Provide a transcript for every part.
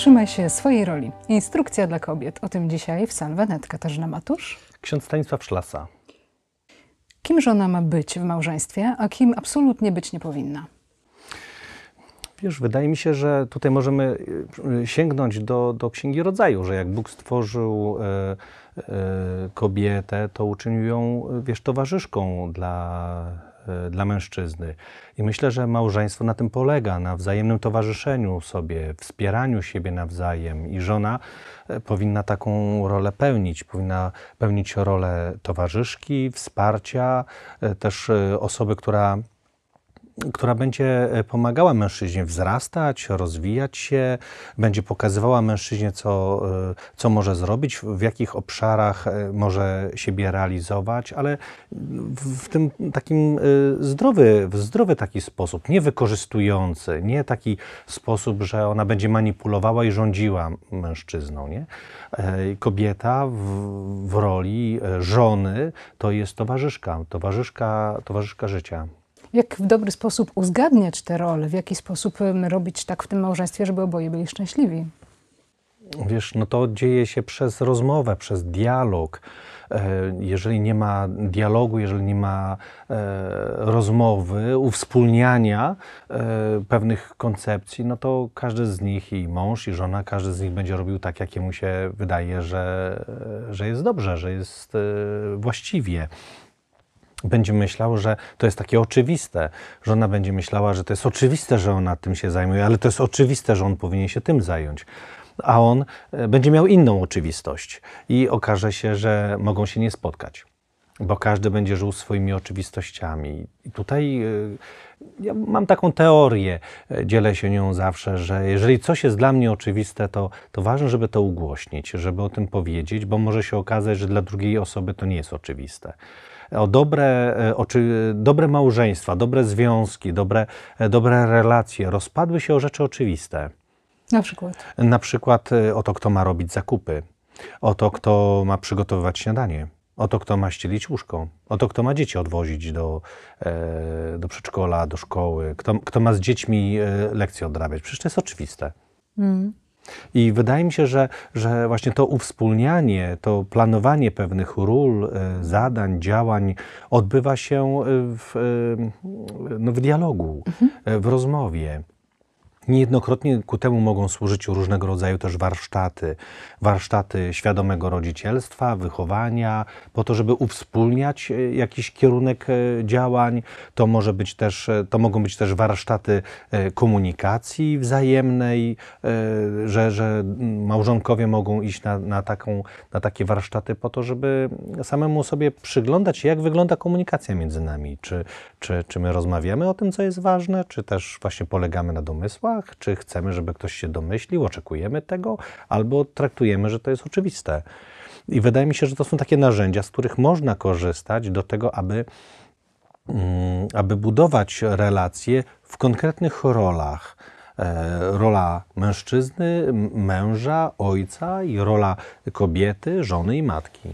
Trzymaj się swojej roli. Instrukcja dla kobiet. O tym dzisiaj w Salwenet. Katarzyna Matusz. Ksiądz Stanisław Szlasa. Kim żona ma być w małżeństwie, a kim absolutnie być nie powinna? Wiesz, wydaje mi się, że tutaj możemy y, sięgnąć do, do Księgi Rodzaju, że jak Bóg stworzył e, e, kobietę, to uczynił ją, wiesz, towarzyszką dla, dla mężczyzny. I myślę, że małżeństwo na tym polega, na wzajemnym towarzyszeniu sobie, wspieraniu siebie nawzajem. I żona e, powinna taką rolę pełnić. Powinna pełnić rolę towarzyszki, wsparcia, e, też e, osoby, która która będzie e, pomagała mężczyźnie wzrastać, rozwijać się, będzie pokazywała mężczyźnie, co, e, co może zrobić, w jakich obszarach e, może siebie realizować, ale w, tym takim zdrowy, w zdrowy taki sposób, nie wykorzystujący, nie taki sposób, że ona będzie manipulowała i rządziła mężczyzną. Nie? Kobieta w, w roli żony to jest towarzyszka, towarzyszka, towarzyszka życia. Jak w dobry sposób uzgadniać te role? W jaki sposób robić tak w tym małżeństwie, żeby oboje byli szczęśliwi? Wiesz, no to dzieje się przez rozmowę, przez dialog. E, jeżeli nie ma dialogu, jeżeli nie ma e, rozmowy, uwspólniania e, pewnych koncepcji, no to każdy z nich, i mąż, i żona, każdy z nich będzie robił tak, jak mu się wydaje, że, że jest dobrze, że jest właściwie będzie myślał, że to jest takie oczywiste. Żona będzie myślała, że to jest oczywiste, że ona tym się zajmuje, ale to jest oczywiste, że on powinien się tym zająć. A on e, będzie miał inną oczywistość i okaże się, że mogą się nie spotkać, bo każdy będzie żył swoimi oczywistościami. I tutaj e, ja mam taką teorię, e, dzielę się nią zawsze, że jeżeli coś jest dla mnie oczywiste, to, to ważne, żeby to ugłośnić, żeby o tym powiedzieć, bo może się okazać, że dla drugiej osoby to nie jest oczywiste o dobre, e, o czy, dobre małżeństwa, dobre związki, dobre, e, dobre relacje rozpadły się o rzeczy oczywiste. Na przykład? Na przykład e, o to, kto ma robić zakupy, o to, kto ma przygotowywać śniadanie, o to, kto ma ścielić łóżko, o to, kto ma dzieci odwozić do, do przedszkola, do szkoły, kto, kto ma z dziećmi lekcje odrabiać. Przecież to jest oczywiste. Mm. I wydaje mi się, że, że właśnie to uwspólnianie, to planowanie pewnych ról, e, zadań, działań odbywa się e, w, e, no, w dialogu, mhm. w rozmowie. Niejednokrotnie ku temu mogą służyć różnego rodzaju też warsztaty, warsztaty świadomego rodzicielstwa, wychowania, po to, żeby uwspólniać e, jakiś kierunek e, działań. To, może być też, e, to mogą być też warsztaty komunikacji wzajemnej, że, że małżonkowie mogą iść na, na, taką, na takie warsztaty po to, żeby samemu sobie przyglądać się, jak wygląda komunikacja między nami. Czy, czy, czy my rozmawiamy o tym, co jest ważne, czy też właśnie polegamy na domysłach czy chcemy, żeby ktoś się domyślił, oczekujemy tego, albo traktujemy, że to jest oczywiste. I wydaje mi się, że to są takie narzędzia, z których można korzystać do tego, aby, mm, aby budować relacje w konkretnych rolach. E, rola mężczyzny, męża, ojca i rola kobiety, żony i matki.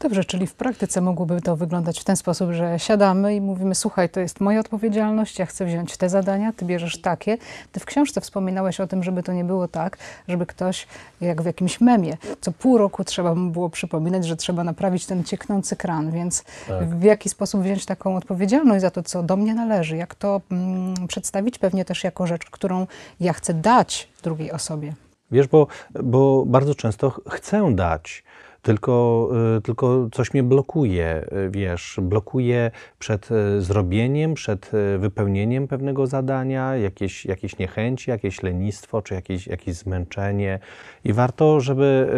Dobrze, czyli w praktyce mogłoby to wyglądać w ten sposób, że siadamy i mówimy: Słuchaj, to jest moja odpowiedzialność, ja chcę wziąć te zadania, ty bierzesz takie. Ty w książce wspominałeś o tym, żeby to nie było tak, żeby ktoś, jak w jakimś memie, co pół roku trzeba mu było przypominać, że trzeba naprawić ten cieknący kran. Więc tak. w jaki sposób wziąć taką odpowiedzialność za to, co do mnie należy? Jak to mm, przedstawić pewnie też jako rzecz, którą ja chcę dać drugiej osobie? Wiesz, bo, bo bardzo często chcę dać tylko, y, tylko coś mnie blokuje, y, wiesz, blokuje przed y, zrobieniem, przed wypełnieniem pewnego zadania, jakieś, jakieś niechęci, jakieś lenistwo, czy jakieś, jakieś zmęczenie. I warto, żeby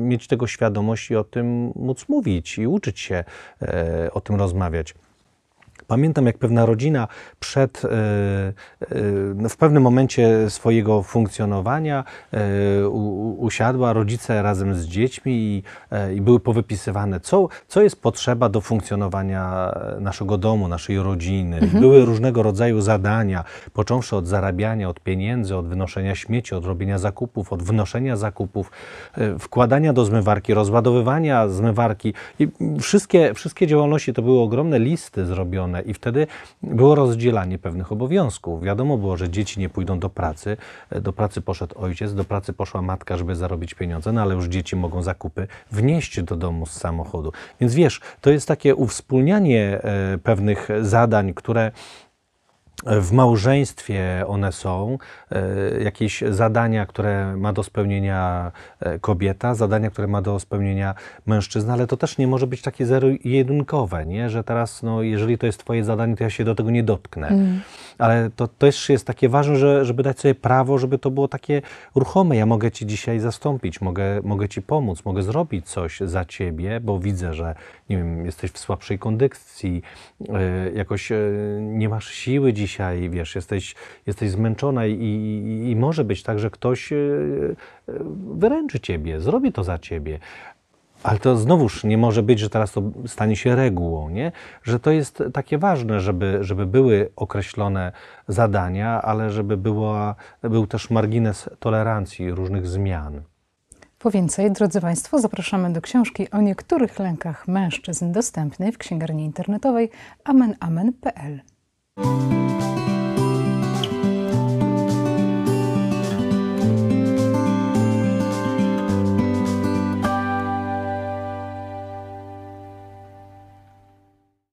mieć tego świadomość i o tym móc mówić i uczyć się o tym rozmawiać. Pamiętam, jak pewna rodzina przed, e, e, w pewnym momencie swojego funkcjonowania e, usiadła, rodzice razem z dziećmi i, i były powypisywane, co, co jest potrzeba do funkcjonowania naszego domu, naszej rodziny. Mhm. Były różnego rodzaju zadania, począwszy od zarabiania, od pieniędzy, od wynoszenia śmieci, od robienia zakupów, od wnoszenia zakupów, wkładania do zmywarki, rozładowywania zmywarki. I wszystkie, wszystkie działalności to były ogromne listy zrobione I wtedy było rozdzielanie pewnych obowiązków. Wiadomo było, że dzieci nie pójdą do pracy. Do pracy poszedł ojciec, do pracy poszła matka, żeby zarobić pieniądze, no ale już dzieci mogą zakupy wnieść do domu z samochodu. Więc wiesz, to jest takie uwspólnianie e, pewnych zadań, które w małżeństwie one są, e, jakieś zadania, które ma do spełnienia e, kobieta, zadania, które ma do spełnienia mężczyzna, ale to też nie może być takie zero-jedynkowe, nie? że teraz, no, jeżeli to jest Twoje zadanie, to ja się do tego nie dotknę. Ale to też jest takie ważne, że, żeby dać sobie prawo, żeby to było takie ruchome. Ja mogę Ci dzisiaj zastąpić, mogę, mogę Ci pomóc, mogę zrobić coś za Ciebie, bo widzę, że nie wiem, jesteś w słabszej kondycji, e, jakoś e, nie masz siły dzisiaj, wiesz, jesteś, jesteś zmęczona i, i, i może być tak, że ktoś e, wyręczy Ciebie, zrobi to za Ciebie. Ale to znowuż nie może być, że teraz to stanie się regułą, nie? Że to jest takie ważne, żeby, żeby były określone zadania, ale żeby była, był też margines tolerancji różnych zmian. Po więcej, drodzy Państwo, zapraszamy do książki o niektórych lękach mężczyzn dostępnej w księgarni internetowej amenamen.pl.